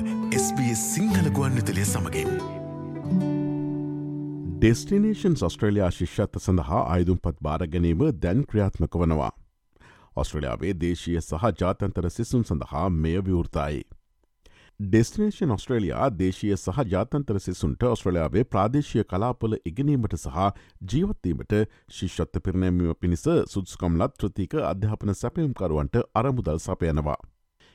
SBS Sinhala ගුවන්විතලය සමඟින්. Destination Australia ශිෂ්‍යත්ත සඳහා අයුදුම්පත් භාරගැනීම දැන් ක්‍රියාත්මක වනවා. ඔස්ට්‍රලයාාවේ දේශීය සහ ජාතන්තර සිසුන් සඳහා මෙය විවෘතයි. ඩෙස්ටිනේෂන් ඔස්ට්‍රලයා දේශීය සහ ජාතන්තර සිසුන්ට ඔස්ට්‍රලයාාවේ ප්‍රාදේශය කලාපොල ඉගෙනීමට සහ ජීවත්වීමට ශිෂ්‍යත්ත පිරණැමීම පිණිස සුද්ස්කම්ලත් ත්‍රතික අධ්‍යාපන සැපයම්කරුවන්ට අරමුදල් සපයනවා.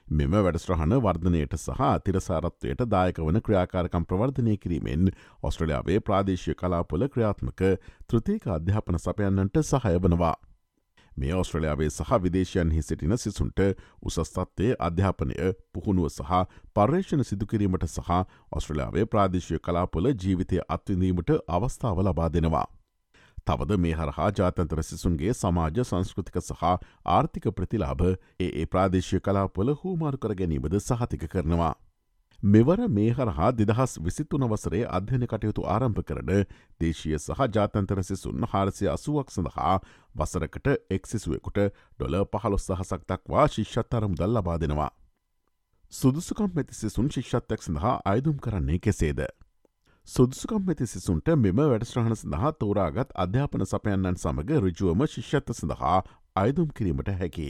මෙම වැඩස්ට්‍රහන වර්ධනයට සහ තිරසාරත්වයට දායක වන ක්‍රියාකාරකම් ප්‍රවර්ධනය කිරීමෙන් ඔස්ට්‍රලියාවේ ප්‍රාදේශය කලාපොල ක්‍රියාත්මක තෘතික අධ්‍යාපන සපයන්නන්ට සහය වනවා. මේ ඔස්ට්‍රලයාාවේ සහ විදේශයන්හි සිටින සිසුන්ට උසස්තත්වය අධ්‍යාපනය පුහුණුව සහ පර්යේෂණ සිදුකිරීමට සහ ඔස්ට්‍රලයාාවේ ප්‍රාදේශය කලාපොල ජීවිතය අත්විඳීමට අවස්ථාව ලබා දෙනවා. තවද මේ හරහා ජාතන්තර සිසුන්ගේ සමාජ සංස්කෘතික සහ ආර්ථික ප්‍රතිලාභ ඒ ඒ ප්‍රාදේශය කලාපොල හූමාරු කර ගැනීමද සහතික කරනවා. මෙවර මේ හරහා දෙදහස් විසිත්තුන වසරේ අධ්‍යන කටයුතු ආරම්භ කරන දේශීය සහ ජාතන්තර සිසුන් හාරසය අසුවක් සඳහා වසරකට එක්සිසුවෙකුට ඩොල පහළොස් සහසක් දක්වා ශිෂ්ෂත්තරම් දල් ලබා දෙනවා. සුදුසුකම් මෙති සිසුන් ශිෂ්ෂත්තක් සඳහා අයදුම් කරන්නේ කෙසේද. සුදුසුකම් ඇති සිසුන්ට මෙම වැඩස්්‍රහණ සඳහා තෝරාගත් අධ්‍යාපන සපයන්නන් සමඟ රුජුවම ශිෂ්‍යත්ත සඳහා අයදුම් කිරීමට හැකි.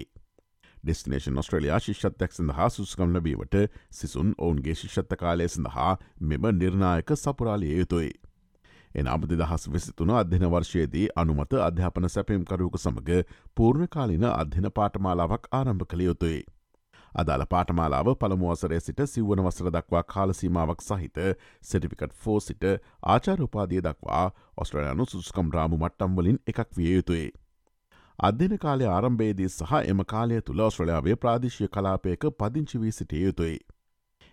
ඩෙස්නේෂන් ඔස්ට්‍රලයා ශිෂ්‍යත්තක් සඳහා සුස්කම් ලබීමට සිසුන් ඔවුන්ගේ ශිෂ්‍යත්ත කාලය සඳහා මෙම නිර්ණායක සපුරාලිය යුතුයි. එනම් දෙදහස් විසිතුන අධ්‍යන වර්ෂයේදී අනුමත අධ්‍යාපන සැපයම්කරුවක සමඟ පූර්ණකාලින අධ්‍යන පාටමාලාවක් ආරම්භ කළ යුතුයි. අදාළ පාටමාලාව පළමුවසරය සිට සිව්වන වසර දක්වා කාලසීමාවක් සහිත සෙටිපිකට් ෆෝ සිට ආචාරෝපාදිය දක්වා ඔස්ට්‍රලයානු සුස්කම් රාමු මට්ටම්වලින් එකක් විය යුතුයි. අධ්‍යන කාලය ආරම්භේදී සහ එම කාලය තුළ ඔස්ට්‍රලයාාවේ ප්‍රාදිශය කලාපයක පදිංචි වී සිටිය යුතුයි.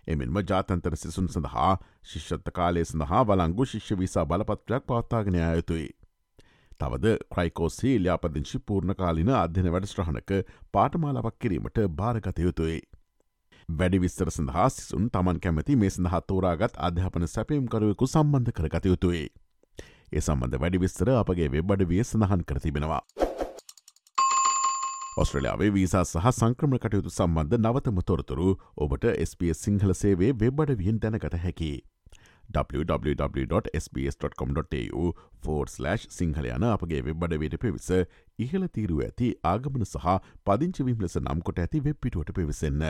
එමෙන්ම ජාතන්තර සිසුන් සඳහා ශිෂ්ෂත්ත කාලේ සඳහා බලංගු ශිෂ්‍ය විසා බලපත්‍රයක් පවත්තාගෙන යුතුයි. තවද ක්‍රයිකෝස්හි ල්‍යාපදිංශි පූර්ණකාලින අධ්‍යන වැඩස්ට්‍රහණක පාටමාලාවක් කිරීමට භාරගතයුතුයි. වැඩි විස්තර සඳහා සිසුන් තමන් කැමති මේ සඳහා තෝරාගත් අධ්‍යාපන සැපයම්කරුවෙකු සම්බන්ධ කරගත යුතුයි. ඒ සම්බන්ධ වැඩි විස්තර අපගේ වෙබ්බඩ විය සඳහන් කරතිබෙනවා. ඔස්ට්‍රලයාාවේ වීසා සහ සංක්‍රම කටයුතු සම්බන්ධ නවතම තොරතුරු ඔබට SBS සිංහල සේවේ වෙබ්බඩ වියෙන් දැනකට හැකි. www.sbs.com.tu ෆෝර්ස්ලෑශ් සිංහල යන අපගේ වෙබ්බඩවයට පිවිස ඉහල තීරුව ඇති ආගමන සහ පදිංචිවිම් ලෙස නම් කොට ඇති වෙබ්පිටුවට පිවිසන්න.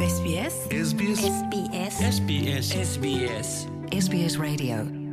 SBS SBS SBS SBS SBS SBS Radio